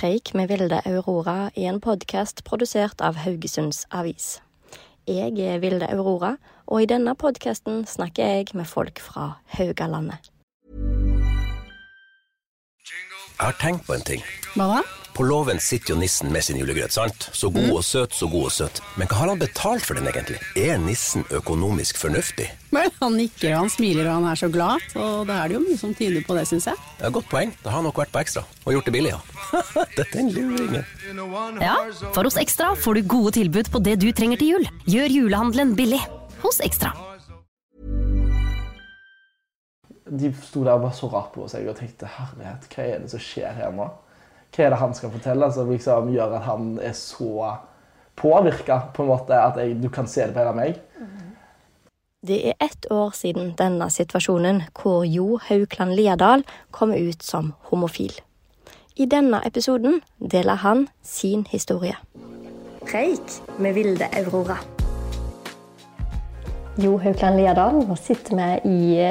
Preik med Vilde Aurora i en podkast produsert av Haugesunds Avis. Jeg er Vilde Aurora, og i denne podkasten snakker jeg med folk fra Haugalandet. Jeg har tenkt på en ting. Hva da? På låven sitter jo nissen med sin julegrøt, sant? Så god og søt, så god og søt. Men hva har han betalt for den egentlig? Er nissen økonomisk fornuftig? Vel, han nikker han smiler og han er så glad, og da er det jo mye som tyder på det, syns jeg. Det er et Godt poeng. Da har han nok vært på ekstra. Og gjort det billig, ja. Dette er en luringen. Ja, for hos Ekstra får du gode tilbud på det du trenger til jul. Gjør julehandelen billig hos Ekstra. De sto der og var så rart på seg og tenkte herlighet, hva er det som skjer her nå? Hva er det han skal fortelle som liksom gjør at han er så påvirka på en måte at jeg, du kan se det på hele meg? Det er ett år siden denne situasjonen hvor Jo Haukland Liadal kom ut som homofil. I denne episoden deler han sin historie. Preik med Vilde Aurora. Jo Haukland Liadal, nå sitter vi i,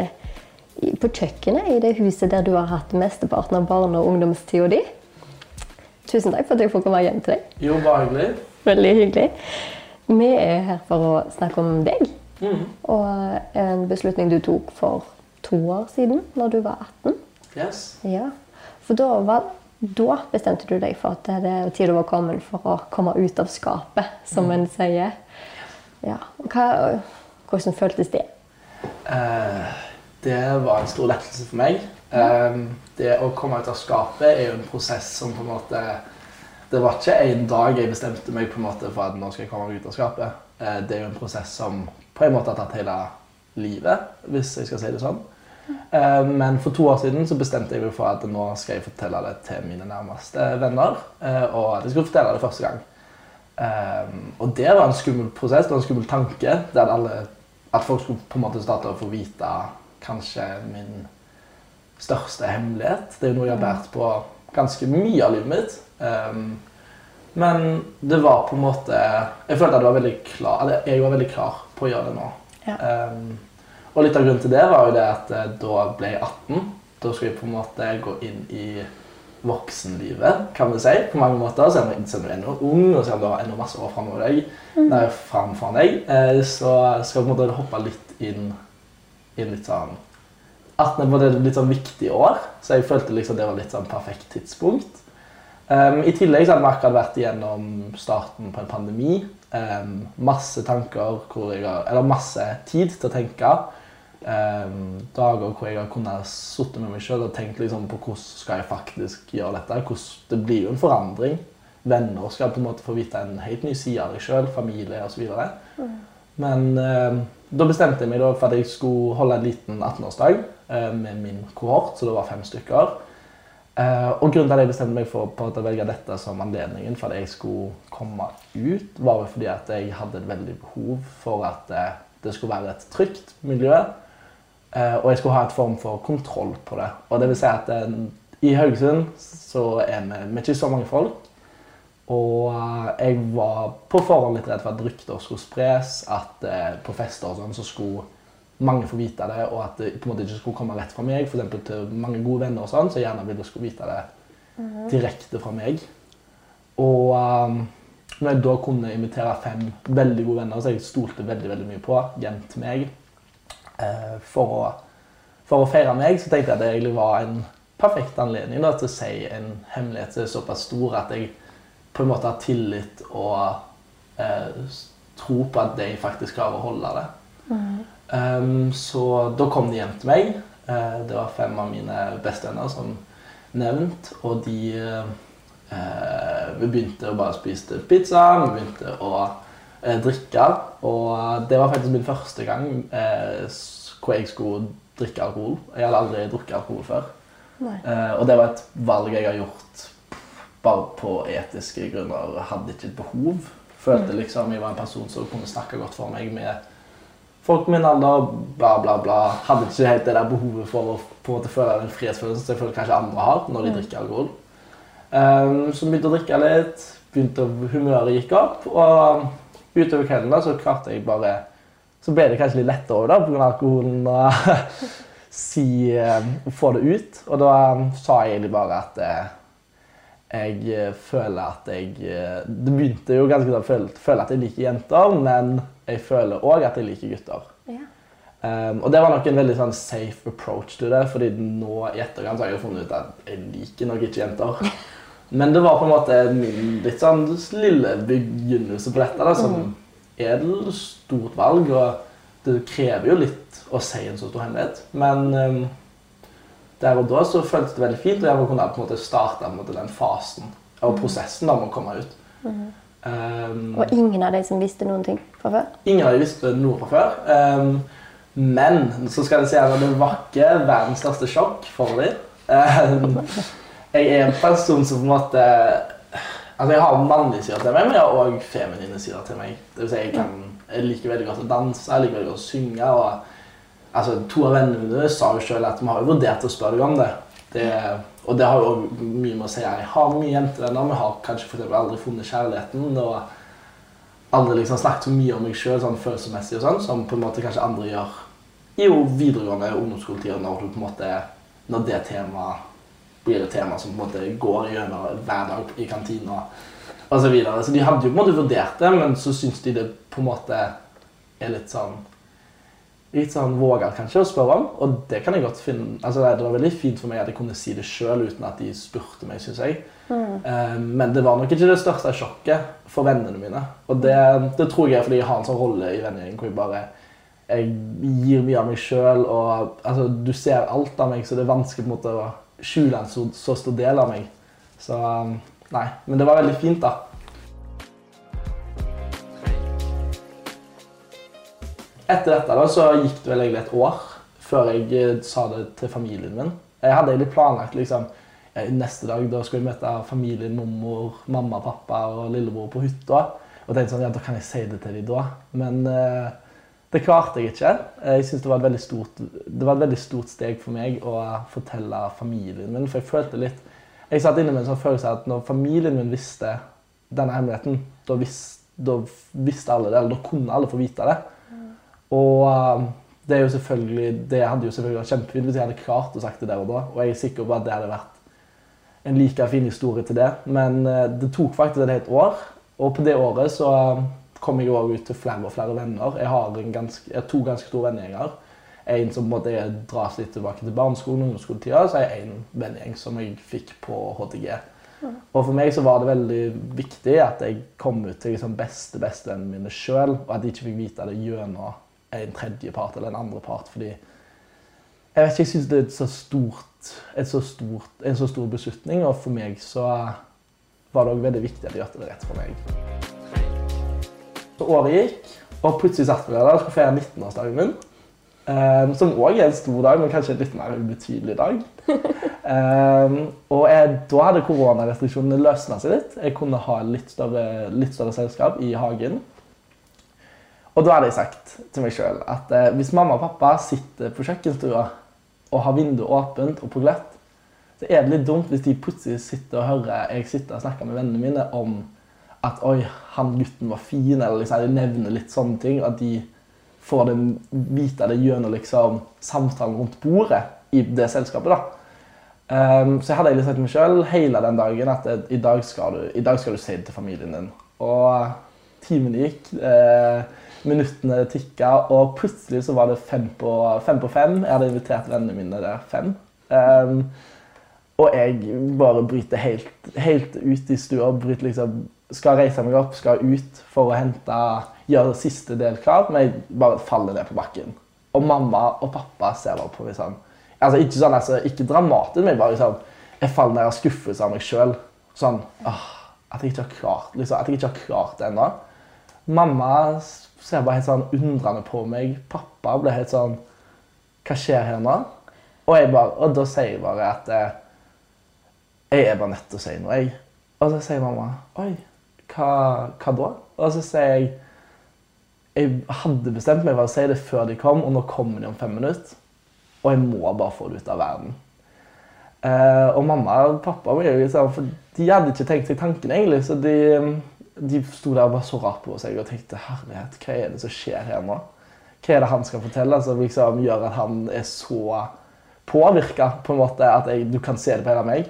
i, på kjøkkenet i det huset der du har hatt mesteparten av barne- og ungdomstida di. Tusen takk for at jeg får komme hjem til deg. Jo, bare hyggelig. Veldig hyggelig. Vi er her for å snakke om deg. Og en beslutning du tok for to år siden, når du var 18. Yes. Ja. For da, var, da bestemte du deg for at det er tida var kommet for å komme ut av skapet, som en sier. Ja. Hva, hvordan føltes det? Eh, det var en stor lettelse for meg. Eh, det å komme ut av skapet er jo en prosess som på en måte Det var ikke en dag jeg bestemte meg på en måte for at nå skal jeg komme ut av skapet. Uh, det er jo en prosess som på en måte har tatt hele livet, hvis jeg skal si det sånn. Eh, men for to år siden så bestemte jeg meg for at nå skal jeg fortelle det til mine nærmeste venner. Uh, Og at jeg skulle fortelle det første gang. Um, og det var en skummel prosess, det var en skummel tanke. Der alle, at folk skulle på en måte starte å få vite kanskje min største hemmelighet. Det er jo noe jeg har båret på ganske mye av livet mitt. Um, men det var på en måte Jeg følte at var klar, jeg var veldig klar på å gjøre det nå. Ja. Um, og litt av grunnen til det var jo det at eh, da ble jeg 18. Da skulle jeg på en måte gå inn i voksenlivet, kan vi si, på mange måter. Selv om du er ennå ung, og selv om du har ennå masse år framover deg, nei, framfor deg eh, så skal jeg på en måte hoppe litt inn i litt sånn 18 var det litt sånn viktig år, så jeg følte liksom det var litt sånn perfekt tidspunkt. Um, I tillegg så hadde vi akkurat vært igjennom starten på en pandemi. Um, masse tanker, hvor jeg har, eller masse tid til å tenke. Um, dager hvor jeg har kunnet sitte med meg sjøl og tenkt liksom på hvordan skal jeg faktisk gjøre dette. Hvordan, det blir jo en forandring. Venner skal på en måte få vite en helt ny side av deg sjøl, familie osv. Men um, da bestemte jeg meg for at jeg skulle holde en liten 18-årsdag uh, med min kohort, så det var fem stykker. Uh, og grunnen til at jeg bestemte meg for å velge dette som anledningen for at jeg skulle komme ut, var fordi at jeg hadde et veldig behov for at uh, det skulle være et trygt miljø. Og jeg skulle ha et form for kontroll på det. Og det vil si at i Haugesund så er vi, vi er ikke så mange folk. Og jeg var på forhånd litt redd for at rykter skulle spres, at på fester og sånn så skulle mange får vite det, og at det på en måte ikke skulle komme rett fra meg. Eksempel til mange gode venner og sånn, så gjerne ville skulle vite det direkte fra meg. Og um, når jeg da kunne invitere fem veldig gode venner som jeg stolte veldig veldig mye på, hjem til meg uh, for, å, for å feire meg, så tenkte jeg at det egentlig var en perfekt anledning da, til å si en hemmelighet som er såpass stor at jeg på en måte har tillit og uh, tro på at de faktisk klarer å holde det. Um, så da kom de hjem til meg. Uh, det var fem av mine bestevenner som nevnt. Og de uh, Vi begynte å bare spise pizza, vi begynte å uh, drikke. Og det var faktisk min første gang hvor jeg skulle drikke alkohol. Jeg hadde aldri drukket alkohol før. og det var et valg jeg har gjort bare på etiske grunner hadde ikke et behov. Følte liksom jeg var en person som kunne snakke godt for meg med folk min alder, bla, bla, bla. Hadde ikke helt det der behovet for å på en måte føle den frihetsfølelsen som jeg føler kanskje andre har når de drikker alkohol. Um, så begynte å drikke litt, begynte å, humøret gikk opp, og utover kvelden da, så klarte jeg bare Så ble det kanskje litt lettere da, pga. alkoholen å si, uh, få det ut. Og da um, sa jeg egentlig bare at uh, jeg føler at jeg uh, Det begynte jo ganske da å føle, føle at jeg liker jenter, men jeg føler òg at jeg liker gutter. Ja. Um, og det var nok en veldig sånn safe approach til det, fordi nå i etterkant har jeg funnet ut at jeg liker nok ikke jenter. Men det var på en måte min litt sånn lille begynnelse på dette, da, som er et stort valg. Og det krever jo litt å si en så stor hemmelighet. Men um, der og da så føltes det veldig fint, og jeg kunne på en måte starte den fasen og prosessen da med å komme ut. Um, Og ingen av de som visste noen ting fra før? Ingen av de visste noe fra før. Um, men så skal jeg si at det var ikke verdens største sjokk for dem. Um, jeg er en person som på en måte Altså, jeg har mannlige sider til meg, men jeg har òg feminine sider til meg. Det vil si, jeg, kan, jeg liker veldig godt å danse, jeg liker veldig godt å synge. og altså, To av vennene mine sa jo sjøl at vi har vurdert å spørre deg om det. det og det har jo mye med å si jeg har mye jentevenner. Vi har kanskje for aldri funnet kjærligheten. og aldri liksom snakket så mye om meg sjøl sånn følelsesmessig, og sånn, som på en måte kanskje andre gjør i jo videregående ungdomsskoletid, når du på en måte, når det temaet blir et tema som på en måte går gjennom hver dag i kantina osv. Så, videre. så de hadde jo på en måte vurdert det, men så syns de det på en måte er litt sånn litt sånn våga kanskje å spørre om. Og det kan jeg godt finne altså Det var veldig fint for meg at jeg kunne si det sjøl uten at de spurte meg, syns jeg. Eh, men det var nok ikke det største sjokket for vennene mine. Og det, det tror jeg er fordi jeg har en sånn rolle i vennegjengen hvor jeg bare jeg gir mye av meg sjøl. Og altså, du ser alt av meg, så det er vanskelig på en måte å skjule en så, så stor del av meg. Så um, nei. Men det var veldig fint, da. Etter dette da, så gikk det vel egentlig et år før jeg eh, sa det til familien min. Jeg hadde egentlig planlagt liksom, eh, neste dag da skulle jeg møte familien, mormor, mamma, pappa og lillebror på hytta. Og tenkte sånn, ja, da kan jeg si det til dem da. Men eh, det klarte jeg ikke. Jeg synes det var, et veldig stort, det var et veldig stort steg for meg å fortelle familien min. For jeg følte litt Jeg satt inne med en sånn følelse av at når familien min visste denne hemmeligheten, da, vis, da visste alle det, eller da kunne alle få vite det. Og uh, det det hadde jo selvfølgelig vært kjempefint hvis jeg hadde klart å sagt det der og da. Og jeg er sikker på at det hadde vært en like fin historie til det. Men uh, det tok faktisk et helt år. Og på det året så uh, kom jeg òg ut til flere og flere venner. Jeg har, ganske, jeg har to ganske store vennegjenger. En som måtte dras litt tilbake til barneskolen og ungdomsskoletida. Så er en vennegjeng som jeg fikk på HTG. Og for meg så var det veldig viktig at jeg kom ut til liksom beste bestevennene mine sjøl, og at de ikke fikk vite det gjennom en tredje part eller en andre part. Fordi jeg vet ikke, jeg syns det er et så stort, et så stort, en så stor beslutning, og for meg så var det òg veldig viktig at jeg gjorde det rett for meg. Så året gikk, og plutselig satt vi der og skulle feire 19-årsdagen min. Um, som òg er en stor dag, men kanskje en litt mer ubetydelig dag. Um, og jeg, da hadde koronarestriksjonene løsna seg litt. Jeg kunne ha litt større, litt større selskap i hagen. Og da hadde jeg sagt til meg sjøl at eh, hvis mamma og pappa sitter på kjøkkenstua og har vinduet åpent og på gløtt, så er det litt dumt hvis de plutselig sitter og hører jeg sitter og snakker med vennene mine om at oi, han gutten var fin, eller liksom, de nevner litt sånne ting. At de får det, vite det gjennom liksom, samtalen rundt bordet i det selskapet. da. Um, så jeg hadde egentlig sagt til meg sjøl hele den dagen at eh, i dag, du, i dag skal du si det til familien din. Og timene gikk. Eh, minuttene tikka, og plutselig så var det fem på fem. På fem. Jeg hadde invitert vennene mine der fem. Um, og jeg bare bryter helt, helt ut i stua. Bryter liksom, skal reise meg opp, skal ut for å hente, gjøre siste del klar, men jeg bare faller ned på bakken. Og mamma og pappa ser bare på meg sånn altså Ikke sånn, altså, ikke dramatisk, men bare liksom, jeg faller ned av skuffelse av meg sjøl. Sånn At jeg ikke har klart liksom, at jeg ikke har klart det ennå. Mamma ser bare helt sånn undrende på meg. Pappa ble helt sånn Hva skjer her nå? Og, bare, og da sier jeg bare at eh, jeg er bare nødt til å si noe. jeg. Og så sier mamma Oi, hva, hva da? Og så sier jeg Jeg hadde bestemt meg for å si det før de kom, og nå kommer de om fem minutter. Og jeg må bare få det ut av verden. Eh, og mamma og pappa var jo liksom, for de hadde ikke tenkt seg tanken, egentlig. Så de, de sto der og bare så rart på seg og tenkte herlighet, hva er det som skjer her nå? Hva er det han skal fortelle som liksom gjør at han er så påvirka på en måte at jeg, du kan se det på hele meg?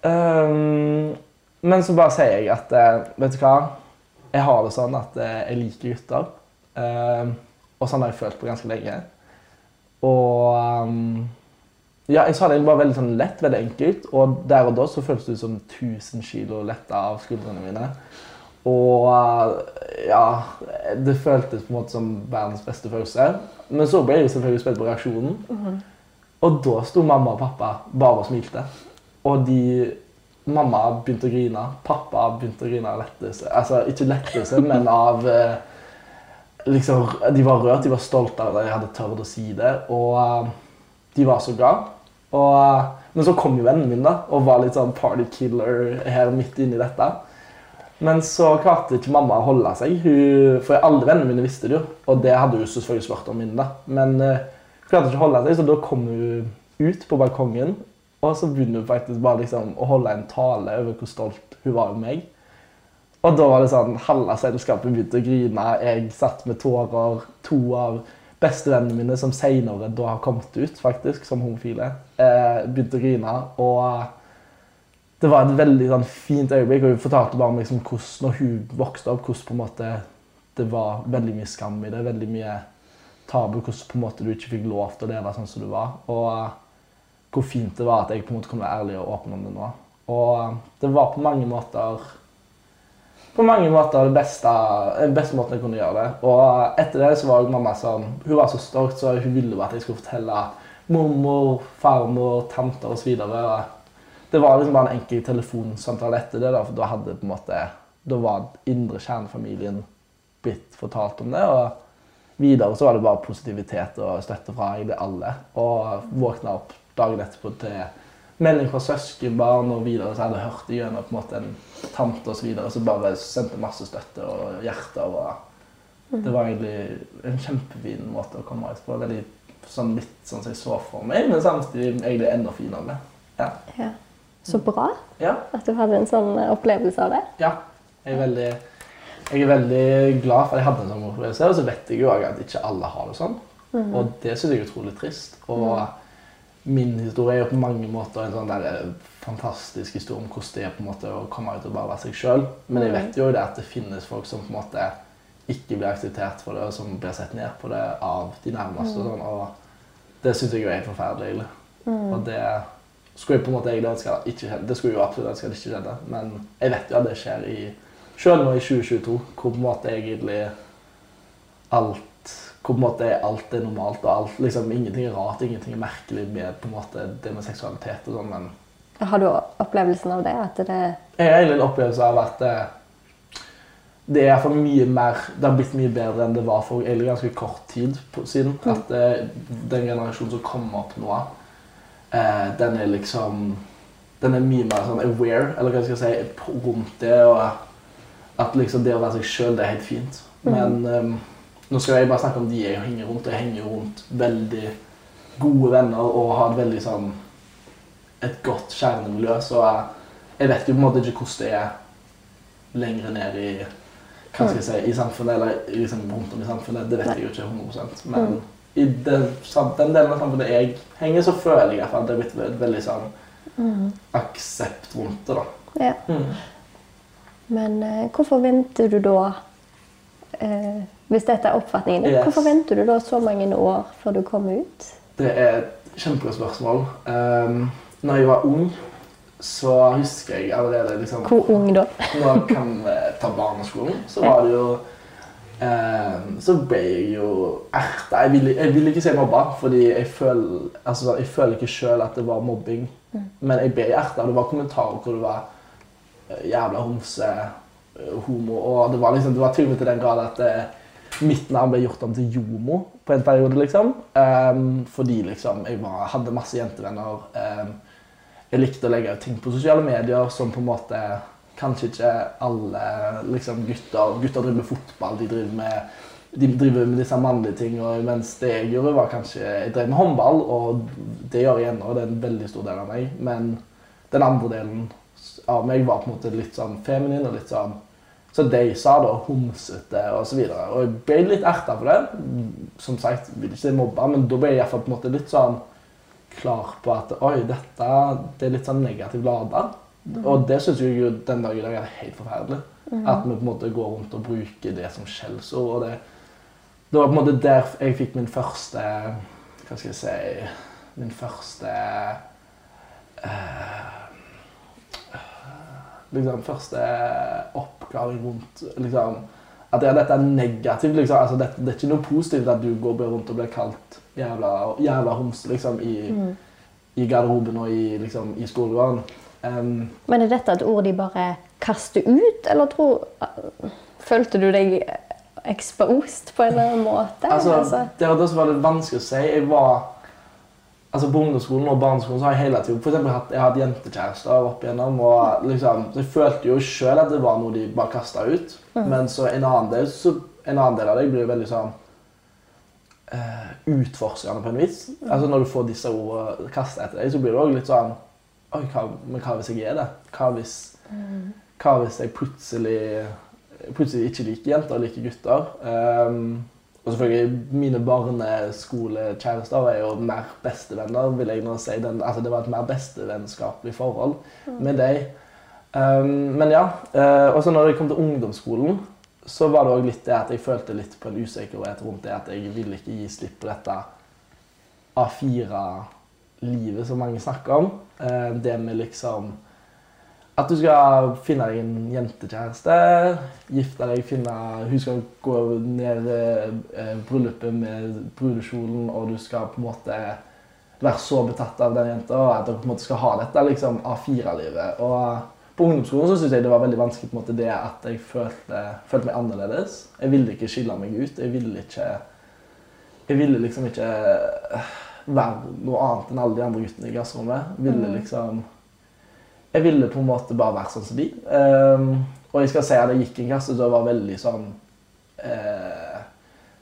Um, men så bare sier jeg at eh, vet du hva, jeg har det sånn at eh, jeg liker gutter. Um, og sånn har jeg følt på ganske lenge. Og um, ja, jeg sa det bare veldig sånn lett, veldig enkelt. Og der og da så føltes det som 1000 kilo letta av skuldrene mine. Og ja, det føltes på en måte som verdens beste følelse. Men så ble jeg selvfølgelig spent på reaksjonen. Mhm. Og da sto mamma og pappa bare og smilte. Og de Mamma begynte å grine. Pappa begynte å grine av lettelse. Altså ikke lettelse, men av eh, liksom, De var rørt, de var stolte av at jeg hadde tørt å si det. Og eh, de var så glad. Og, eh, men så kom jo vennen min da, og var litt sånn party killer her midt inni dette. Men så klarte ikke mamma å holde seg. Hun, for alle vennene mine visste det jo. Og det hadde hun selvfølgelig spurt om min. da. Men uh, klarte ikke å holde seg, så da kom hun ut på balkongen. Og så begynte hun faktisk bare liksom å holde en tale over hvor stolt hun var av meg. Og da var det sånn, halve selskapet begynte å grine. Jeg satt med tårer. To av bestevennene mine som senere da har kommet ut faktisk som homofile, eh, begynte å grine. Og det var et veldig sånn, fint øyeblikk. Og hun fortalte bare om liksom, hvordan når hun vokste opp, hvordan på en måte det var veldig mye skam i det. Veldig mye tabu. Hvordan på en måte du ikke fikk lov til å leve sånn som du var. Og hvor fint det var at jeg på en måte kunne være ærlig og åpen om det nå. Og det var på mange måter på mange måter det beste, beste måten jeg kunne gjøre det. Og etter det så var mamma sånn Hun var så stolt, så hun ville bare at jeg skulle fortelle mormor, farmor, tanter osv. Det var liksom bare en enkel telefonsamtale etter det, da, for da hadde på en måte Da var indre kjernefamilien blitt fortalt om det. Og videre så var det bare positivitet og støtte fra egentlig alle. Og våkna opp dagen etterpå til melding fra søskenbarn og videre, så hadde hørt gjennom på en måte en tante osv. som så bare sendte masse støtte og hjerter. Og det var egentlig en kjempefin måte å komme ut på. Veldig sånn litt sånn som jeg så for meg, men samtidig egentlig enda finere. Ja. Ja. Så bra Ja. at du hadde en sånn opplevelse av det. ja. Jeg, er veldig, jeg er veldig glad for at jeg hadde en sånn opplevelse, og så vet jeg jo at ikke alle har det sånn. Mhm. Og det syns jeg er utrolig trist. Og min historie er jo på mange måter en sånn der eh, fantastisk historie om hvordan det er på en måte å komme ut og bare være seg sjøl. Men jeg vet jo det at det finnes folk som på en måte ikke blir akseptert for det, og som blir sett ned på det av de nærmeste. og sånn, Og det syns jeg jo er forferdelig. egentlig. Mm. Og det skulle jeg på en måte egentlig ønske at ikke skjedde. Det skulle jo absolutt ønske det ikke skjedde. Men jeg vet jo at det skjer i Selv nå i 2022, hvor på en måte egentlig alt hvor på en måte alt er normalt og alt, liksom ingenting er rart, ingenting er merkelig med på en måte det med seksualitet og sånn, men Har du opplevelsen av det? At det jeg har en opplevelse av at det, det er for mye mer Det har blitt mye bedre enn det var for egentlig ganske kort tid siden. At det, den generasjonen som kommer opp nå, eh, den er liksom Den er mye mer sånn aware, eller hva skal jeg si, rundt det. Og at liksom det å være seg sjøl, det er helt fint. Men eh, nå skal jeg bare snakke om de jeg henger rundt. Jeg henger rundt veldig gode venner og har et veldig sånn et godt kjernemiljø, så jeg, vet jo på en måte ikke hvordan det er lenger ned i hva skal jeg si, i samfunnet, eller liksom rundt om i samfunnet. Det vet jeg jo ikke 100 Men i den, den delen av samfunnet jeg henger, så føler jeg at det er blitt ve- veldig sånn aksept rundt det. da. Ja. Men eh, hvorfor venter du da eh, Hvis dette er oppfatningen din, Yes. hvorfor venter du da så mange år før du kommer ut? Det er et kjempegodt spørsmål. Um, når jeg var ung, så husker jeg allerede liksom, Hvor ung da? Nå kan vi ta barneskolen. Så var det jo um, Så ble jeg jo erta. Jeg jeg ville ikke si mobba, fordi jeg føler, altså, jeg føler ikke sjøl at det var mobbing. Men jeg ble erta. Det var kommentarer hvor det var eh, jævla homse, eh, homo Og det var liksom, det var til og med til den grad at eh, mitt navn ble gjort om til Jomo på en periode, liksom. Um, fordi liksom jeg var, hadde masse jentevenner. Um, jeg likte å legge ut ting på sosiale medier som på en måte kanskje ikke alle liksom, gutter Gutter driver med fotball, de driver med, de driver med disse mannlige tingene. Mens det jeg gjorde, var kanskje Jeg drev med håndball, og det gjør jeg ennå. Det er en veldig stor del av meg. Men den andre delen av meg var på en måte litt sånn feminin og litt sånn så de sa da homsete og så. Og jeg ble litt erta for det. Som sagt, vil ikke mobbe, men da ble jeg iallfall på en måte litt sånn klar på at oi, dette det er litt sånn negativt lada. Mm. Og det syns jeg jo den dag i dag er helt forferdelig. Mm. At vi på en måte går rundt og bruker det som skjellsord. Og det, det var på en måte der jeg fikk min første Hva skal jeg si Min første uh, liksom, første oppgave rundt liksom, At ja, dette er negativt. Liksom. Altså, det, det, er ikke noe positivt at du går rundt og blir kalt jævla, jævla homse liksom, i, mm. i, garderoben og i, liksom, i skolegården. Um, Men er dette et ord de bare kaster ut, eller tror Følte du deg exposed på en eller annen måte? Altså, altså? Det det var litt vanskelig å si. Jeg var altså På ungdomsskolen og barneskolen så har jeg hele tiden for eksempel, hatt, jeg har hatt jentekjærester opp igjennom. og liksom, Jeg følte jo sjøl at det var noe de bare kasta ut. Mm. Men så en del, så, en annen del av deg blir veldig sånn uh, utforskende på en vis. Mm. Altså Når du får disse ordene kasta etter deg, så blir det òg litt sånn Oi, hva, men hva hvis jeg er det? Hva hvis, mm. hva hvis jeg plutselig, plutselig ikke liker jenter og liker gutter? Um, og selvfølgelig, mine barneskolekjærester er jo mer bestevenner, vil jeg nå si. Den, altså, det var et mer bestevennskapelig forhold mm. med dem. Um, men ja. Uh, og så når jeg kom til ungdomsskolen, så var det òg litt det at jeg følte litt på en usikkerhet rundt det at jeg ville ikke gi slipp på dette A4-livet som mange snakker om. Uh, det med liksom at du skal finne deg en jentekjæreste, gifte deg, finne Hun skal gå ned eh, bryllupet med brudekjolen, og du skal på en måte være så betatt av den jenta at dere på en måte skal ha dette liksom A4-livet. Og på ungdomsskolen så syns jeg det var veldig vanskelig på en måte det at jeg følte, følte, meg annerledes. Jeg ville ikke skille meg ut. Jeg ville ikke Jeg ville liksom ikke være noe annet enn alle de andre guttene i klasserommet. Ville mm. liksom jeg ville på en måte bare være sånn som de. Um, og jeg skal si at jeg gikk en klasse som var veldig sånn uh,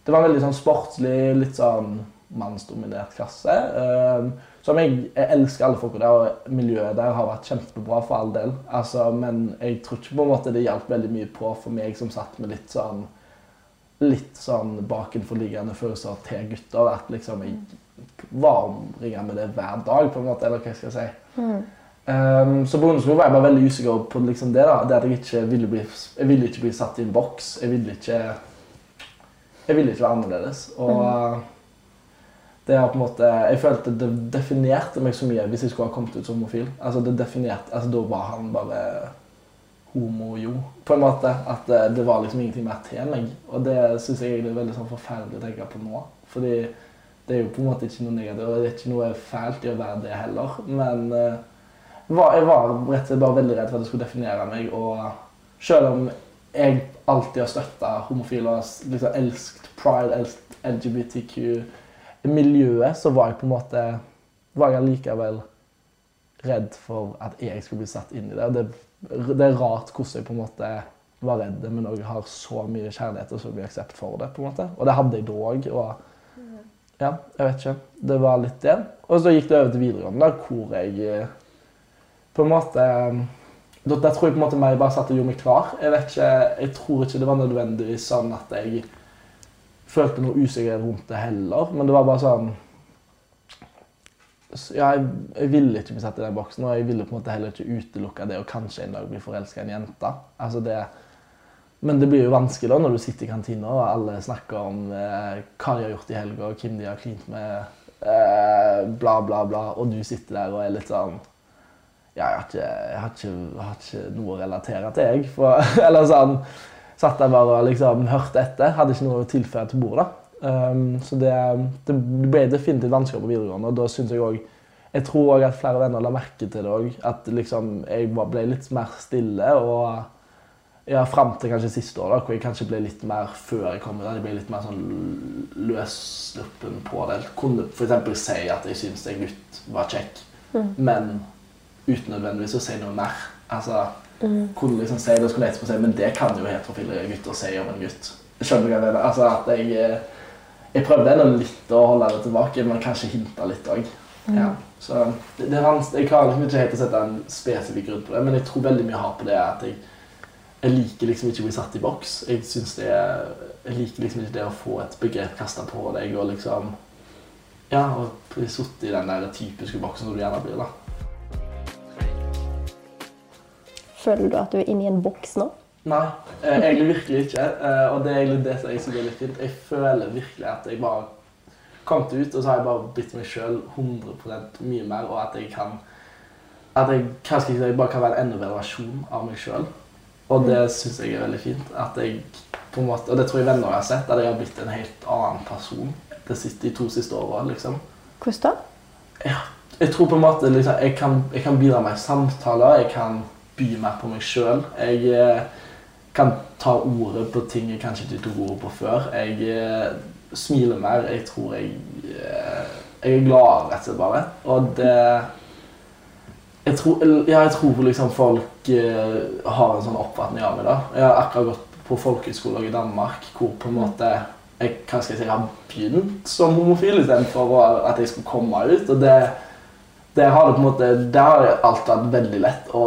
Det var en veldig sånn sportslig, litt sånn mannsdominert klasse. Um, som jeg, jeg elsker alle folka der, og miljøet der har vært kjempebra for all del. Altså, men jeg tror ikke på en måte det hjalp veldig mye på for meg som satt med litt sånn litt sånn bakenforliggende følelser til gutter. At liksom jeg varmringer med det hver dag, på en måte, eller hva jeg skal si. Mm. Um, så på ungdomsskolen var jeg bare veldig usikker på liksom det. da, det at Jeg ikke ville bli, jeg ville ikke bli satt i en boks. Jeg ville ikke jeg ville ikke være annerledes. Og mm. det er på en måte, Jeg følte det definerte meg så mye hvis jeg skulle ha kommet ut som homofil. Altså det definerte, altså Da var han bare homo-jo, på en måte. At det, det, var liksom ingenting mer til meg. Og det syns jeg er veldig sånn forferdelig å tenke på nå. Fordi det er jo på en måte ikke noe negativt, og det er ikke noe fælt i å være det heller. Men uh, var, jeg var rett og slett bare veldig redd for at det skulle definere meg. Og selv om jeg alltid har støtta homofile og liksom elsket pride, elsket LGBTQ miljøet, så var jeg på en måte var jeg likevel redd for at jeg skulle bli satt inn i det. Det, det er rart hvordan jeg på en måte var redd, men òg har så mye kjærlighet og så mye aksept for det. på en måte. Og det hadde jeg da òg. Og ja, jeg vet ikke. Det var litt det. Og så gikk det over til videregående, hvor jeg på en måte da tror jeg på en måte mer bare satt og gjorde meg klar. Jeg vet ikke, jeg tror ikke det var nødvendigvis sånn at jeg følte noe usikkerhet rundt det heller. Men det var bare sånn ja, jeg, jeg, ville ikke bli satt i den boksen, og jeg ville på en måte heller ikke utelukke det å kanskje en dag bli forelska i en jente. Altså det, men det blir jo vanskelig da når du sitter i kantina og alle snakker om eh, hva de har gjort i helga, og hvem de har klint med, eh, bla, bla, bla, og du sitter der og er litt sånn ja, jeg har, ikke, jeg, har ikke, jeg har ikke, noe å relatere til, jeg. For, eller sånn Satt der bare og liksom hørte etter. Hadde ikke noe å tilføye til bordet. Um, så det, det, ble definitivt vanskeligere på videregående. Og da synes jeg òg Jeg tror òg at flere venner la merke til det òg. At liksom jeg ble litt mer stille. Og ja, fram til kanskje siste år, da, hvor jeg kanskje ble litt mer før jeg kom Jeg ble litt mer sånn løssluppen på det. Kunne f.eks. si at jeg syntes en gutt var kjekk, mm. men uten nødvendigvis å si noe mer. Altså, mm. kunne liksom si det, skulle etterpå si, men det kan jo heterofile gutter si om en gutt. Skjønner du hva jeg mener? Altså, at jeg, eh, jeg prøvde ennå litt å holde det tilbake, men kanskje hinta litt òg. Mm. Ja. Så det, det jeg klarer liksom ikke helt å sette en spesifikk grunn på det, men jeg tror veldig mye har på det at jeg, jeg liker liksom ikke å bli satt i boks. Jeg, det, jeg liker liksom ikke det å få et begrep kasta på deg og liksom Ja, og satt i den der typiske boksen som du gjerne blir, da. Føler du at du er inne i en boks nå? Nei, eh, egentlig virkelig ikke. Eh, og det er egentlig det som jeg syns er litt fint. Jeg føler virkelig at jeg bare kom til ut, og så har jeg bare blitt meg sjøl 100 mye mer, og at jeg kan at jeg kanskje ikke jeg bare kan være en enda bedre versjon av meg sjøl. Og det syns jeg er veldig fint. At jeg på en måte, Og det tror jeg venner har sett, at jeg har blitt en helt annen person siste, de to siste åra. Liksom. Hvordan da? Ja, jeg tror på en måte liksom, jeg, kan, jeg kan bidra med samtaler. Jeg kan by mer på meg sjøl. Jeg eh, kan ta ordet på ting jeg kanskje ikke tok ordet på før. Jeg eh, smiler mer. Jeg tror jeg eh, Jeg er glad, rett og slett, bare. Og det jeg tror, ja, jeg tror liksom folk har en sånn oppfatning av meg. da. Jeg har akkurat gått på folkehøyskole i Danmark hvor på en måte jeg, hva skal jeg si, har begynt som homofil istedenfor at jeg skulle komme ut. og det det har det på en måte, det har alt vært veldig lett å,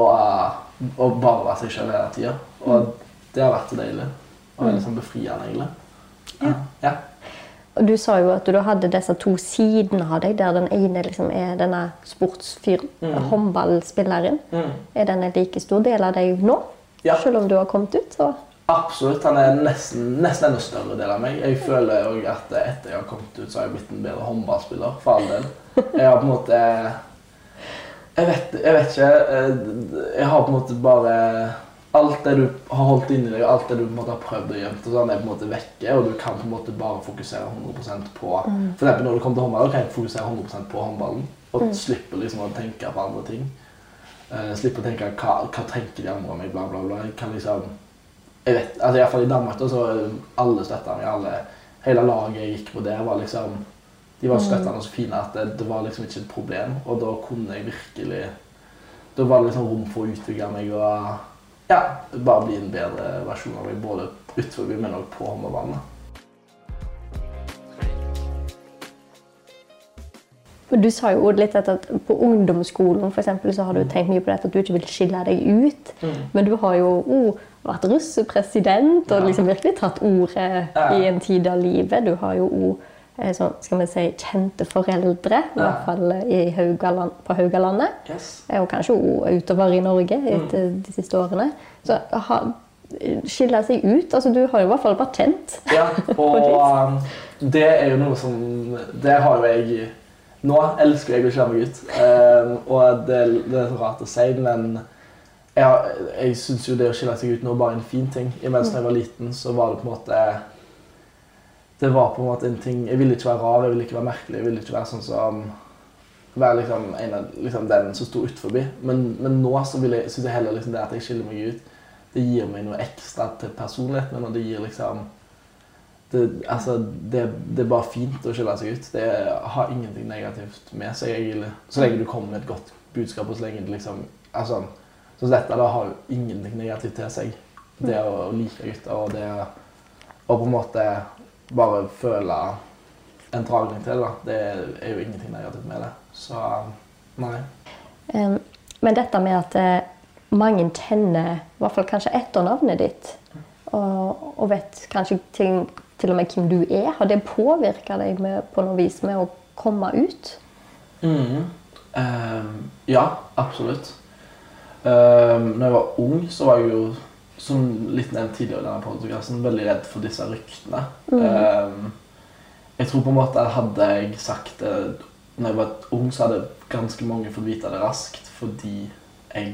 å bare være seg sjøl hele tida. Og det har vært så deilig. Og veldig sånn befriende, egentlig. Ja. ja. Og Du sa jo at du hadde disse to sidene av deg, der den ene liksom er denne sportsfyren, mm. håndballspilleren. Mm. Er den en like stor del av deg nå? Ja. Selv om du har kommet ut? så... Absolutt. Han er nesten, nesten enda større del av meg. Jeg føler òg at etter jeg har kommet ut, så har jeg blitt en bedre håndballspiller. For all del. Jeg har på en måte jeg vet, jeg vet, ikke. Eh, jeg har på en måte bare Alt det du har holdt inni deg, alt det du på en måte har prøvd å gjemme, sånn, er på en måte vekke. Og du kan på en måte bare fokusere 100% på mm. For eksempel når du kommer til håndball, kan jeg fokusere 100% på håndballen. Og mm. slippe liksom å tenke på andre ting. Uh, slippe å tenke hva, hva tenker de andre om meg, bla, bla, bla. Jeg kan liksom jeg vet, altså Iallfall i Danmark da, så alle støtta meg. alle, Hele laget jeg gikk på der, var liksom de var støttende og så fine at det, det, var liksom ikke et problem. Og da kunne jeg virkelig Da var det liksom rom for å utvikle meg og ja, bare bli en bedre versjon av meg. Både utenfor, men også på håndballbanen. Du sa jo litt at på ungdomsskolen for eksempel, så har du mm. tenkt mye på dette at du ikke vil skille deg ut. Mm. Men du har jo oh, vært russepresident og liksom virkelig tatt ordet ja. i en tid av livet. Du har jo oh, Eh, sånn, skal vi si, kjente foreldre, i hvert fall Haugaland, på Haugalandet. Yes. Og kanskje utover i Norge etter mm. de siste årene. Så ha, skille seg ut altså Du har jo i hvert fall kjent. Ja, og um, det er jo noe som Det har jo jeg Nå elsker jeg å skille meg ut. Um, og det, det, er rart å si, men jeg, jeg syns jo det å skille seg ut nå bare er en fin ting. Imens da jeg var liten, så var det på en måte det var på en måte en ting Jeg ville ikke være rar, jeg ville ikke være merkelig. Jeg ville ikke være sånn som være liksom en av liksom den som sto utenfor. Men, men nå så vil jeg, synes jeg heller liksom det at jeg skiller meg ut, det gir meg noe ekstra til personligheten min. Det gir liksom det, altså, det, det, er bare fint å skille seg ut. Det har ingenting negativt med seg. egentlig. Så lenge du kommer med et godt budskap, og så lenge det liksom altså, Så dette da har jo ingenting negativt til seg. Det å like gutter og det å på en måte bare føle en dragning til det. Det er jo ingenting negativt med det. Så nei. Um, men dette med at uh, mange kjenner i hvert fall kanskje etternavnet ditt, og, og vet kanskje til, til, og med hvem du er, har det påvirka deg med, på noe vis med å komme ut? Mm. Um, ja, absolutt. Um, når jeg var ung, så var jeg jo som litt nevnt tidligere i denne podkasten, veldig redd for disse ryktene. Mm. Um, jeg tror på en måte hadde jeg sagt det når jeg var ung, så hadde ganske mange fått vite det raskt fordi jeg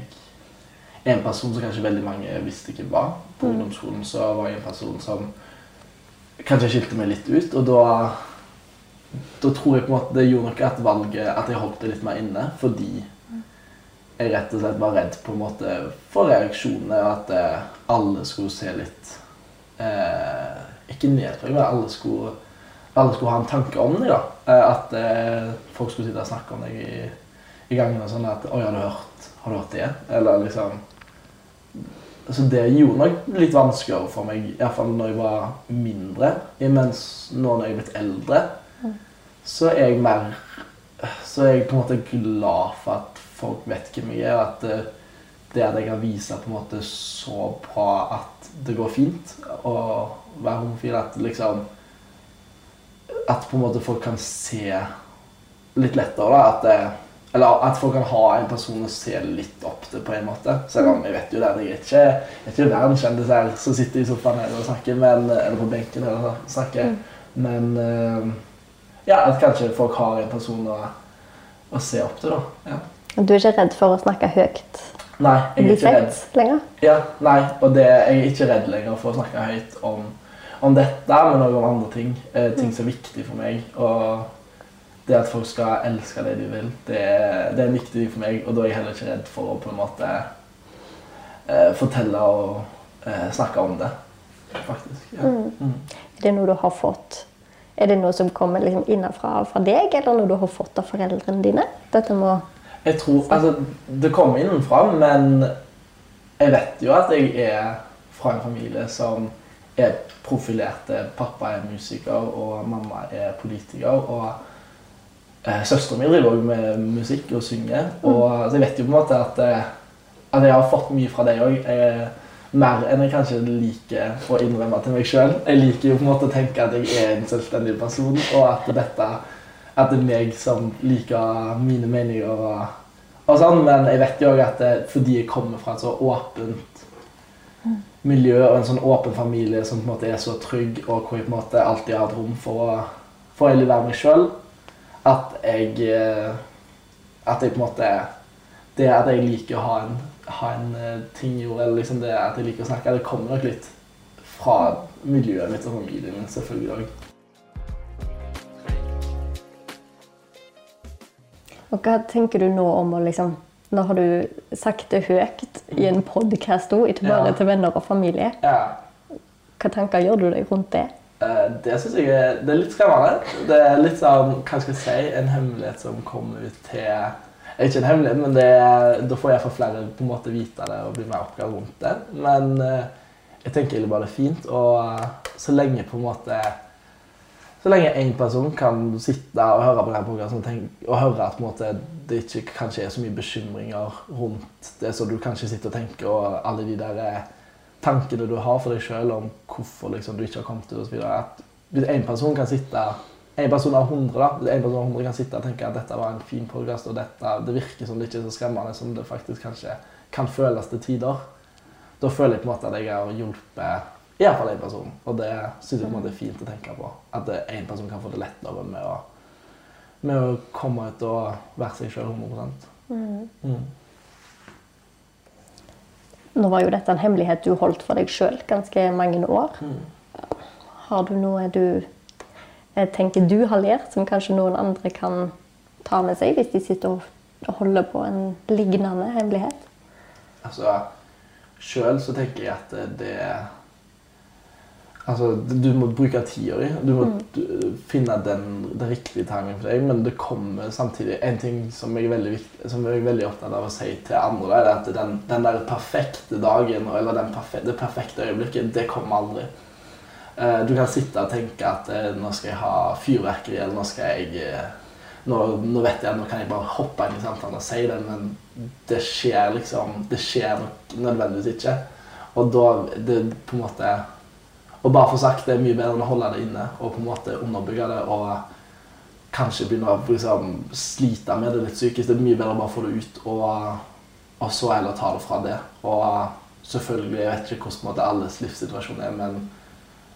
er en person som kanskje veldig mange visste ikke var. På mm. ungdomsskolen så var jeg en person som kanskje skilte meg litt ut, og da da tror jeg på en måte det gjorde noe at valget at jeg holdt det litt mer inne fordi jeg rett og slett var redd på en måte for reaksjonene. At eh, alle skulle se litt eh, Ikke men alle skulle, alle skulle, ha en tanke om det. da. Eh, at eh, folk skulle sitte og snakke om deg i, i gangen og sånn at 'Oi, har du hørt? Har du hørt det? Eller liksom Så det gjorde nok litt vanskeligere for meg, iallfall når jeg var mindre. Mens nå når jeg er blitt eldre, så er jeg mer Så er jeg på en måte glad for at folk vet hvem jeg er. At det, det at jeg kan vise på en måte så bra at det går fint å være homofil, at liksom At på en måte folk kan se litt lettere, da. At det, eller at folk kan ha en person å se litt opp til, på en måte. Selv om jeg vet jo det jeg er ikke, jeg er ikke verdenskjendis her som sitter i sofaen her og snakker, men, eller på benken her og snakker. Men eh, ja, at kanskje folk har en person å, å se opp til, da. Ja. Du er ikke redd for å snakke høyt? Nei, jeg er ikke redd. lenger? Ja, nei, og det, jeg er ikke redd lenger for å snakke høyt om, om dette, men også om andre ting. Eh, ting som er viktig for meg. Og det at folk skal elske det de vil, det, det er en viktig ting for meg. Og da er jeg heller ikke redd for å på en måte eh, fortelle og eh, snakke om det, faktisk. Ja. Mm. Er det noe du har fått Er det noe som kommer liksom innenfra fra deg, eller noe du har fått av foreldrene dine? Dette må Jeg tror, altså, Det kommer innenfra, men jeg vet jo at jeg er fra en familie som er profilerte. Pappa er musiker, og mamma er politiker. Og eh, søstera mi driver også med musikk og synger. Og, så jeg vet jo på en måte at, eh, at jeg har fått mye fra deg òg. Mer enn jeg kanskje liker å innrømme til meg sjøl. Jeg liker jo på en måte å tenke at jeg er en selvstendig person, og at dette at det er meg som liker mine meninger og, og sånn, men jeg vet jo at det, fordi jeg kommer fra et så åpent miljø og en sånn åpen familie som på en måte er så trygg, og hvor jeg på en måte alltid har hatt rom for å, for å være meg sjøl, at jeg eh, At jeg på en måte Det at jeg liker å ha en, ha en eh, ting i jorda, eller liksom det at jeg liker å snakke, det kommer nok litt fra miljøet mitt og familien min, selvfølgelig òg. Og hva tenker du nå om å liksom Nå har du sagt det høyt i en podkast òg, ikke bare Ja. til venner og familie. Ja. Hva tanker gjør du deg rundt det? Eh, Det synes jeg er, det er litt skremmende. Det er litt sånn, hva skal jeg si, en hemmelighet som kommer ut til Ikke en hemmelighet, men det, da får iallfall flere på en måte vite det og bli mer oppgave rundt det. Men eh, jeg tenker egentlig bare det er fint. Og så lenge på en måte så lenge én person kan sitte og høre på podcasten og, høre at måte, det ikke kanskje er så mye bekymringer rundt det som du kanskje sitter og tenker, og alle de der eh, tankene du har for deg sjøl om hvorfor liksom, du ikke har kommet ut osv. Hvis én person kan sitte en person av 100 da, en person av 100 kan sitte og tenke at dette var en fin podkast, og dette, det virker som det ikke er så skremmende som det faktisk kanskje kan føles til tider, da føler jeg på en måte at jeg har hjulpet iallfall én person. Og det syns jeg på en måte er fint å tenke på. At én person kan få det lettere med å, med å komme ut og være seg sjøl 100 mm. Nå var jo dette en hemmelighet du holdt for deg sjøl ganske mange år. Har du noe du eh, tenker du har lært, som kanskje noen andre kan ta med seg hvis de sitter og holder på en lignende hemmelighet? Altså, Sjøl så tenker jeg at det Altså, Du må bruke tida di. Du må mm. finne den, den riktige timingen for deg. Men det kommer samtidig En ting som jeg er veldig, viktig, som jeg er veldig opptatt av å si til andre, er at den, den der perfekte dagen eller den perfe, det perfekte øyeblikket, det kommer aldri. Eh, Du kan sitte og tenke at eh, nå skal jeg ha fyrverkeri, eller nå skal jeg eh, nå, nå vet jeg nå kan jeg bare hoppe inn i samtalen og si det, men det skjer liksom Det skjer nok nødvendigvis ikke. Og da det på en måte Å bare få sagt det er mye bedre enn å holde det inne og på en måte underbygge det og kanskje begynne å liksom, slite med det litt psykisk. Det er mye bedre å bare få det ut og, og så heller ta det fra det. Og selvfølgelig, jeg vet ikke hvordan alles livssituasjon er, men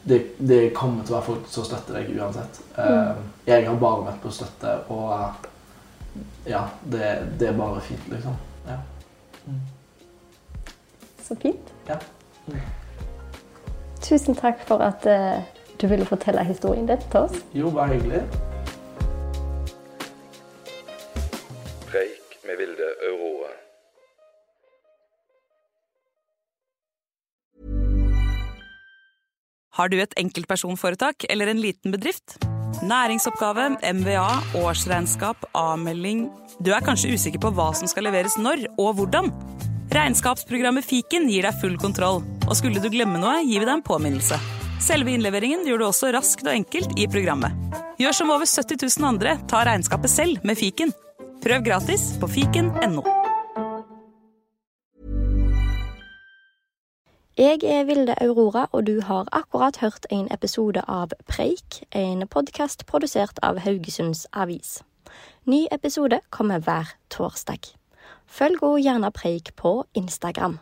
det, det kommer til å være folk som støtter deg uansett. Mm. jeg har bare vært på støtte, og ja, det, det er bare fint, liksom. Ja. Så fint. Ja. Tusen takk for at eh, du ville fortelle historien din til oss. Jo, bare hyggelig. Preik med Vilde Aurora. Har du et enkeltpersonforetak eller en liten bedrift? Næringsoppgave, MVA, årsregnskap, avmelding Du er kanskje usikker på hva som skal leveres når og hvordan? Regnskapsprogrammet Fiken gir deg full kontroll, og skulle du glemme noe, gir vi deg en påminnelse. Selve innleveringen gjør du også raskt og enkelt i programmet. Gjør som over 70 000 andre, ta regnskapet selv med fiken. Prøv gratis på fiken.no. Jeg er Vilde Aurora, og du har akkurat hørt en episode av Preik, en podkast produsert av Haugesunds Avis. Ny episode kommer hver torsdag. Følg henne gjerne Preik på Instagram.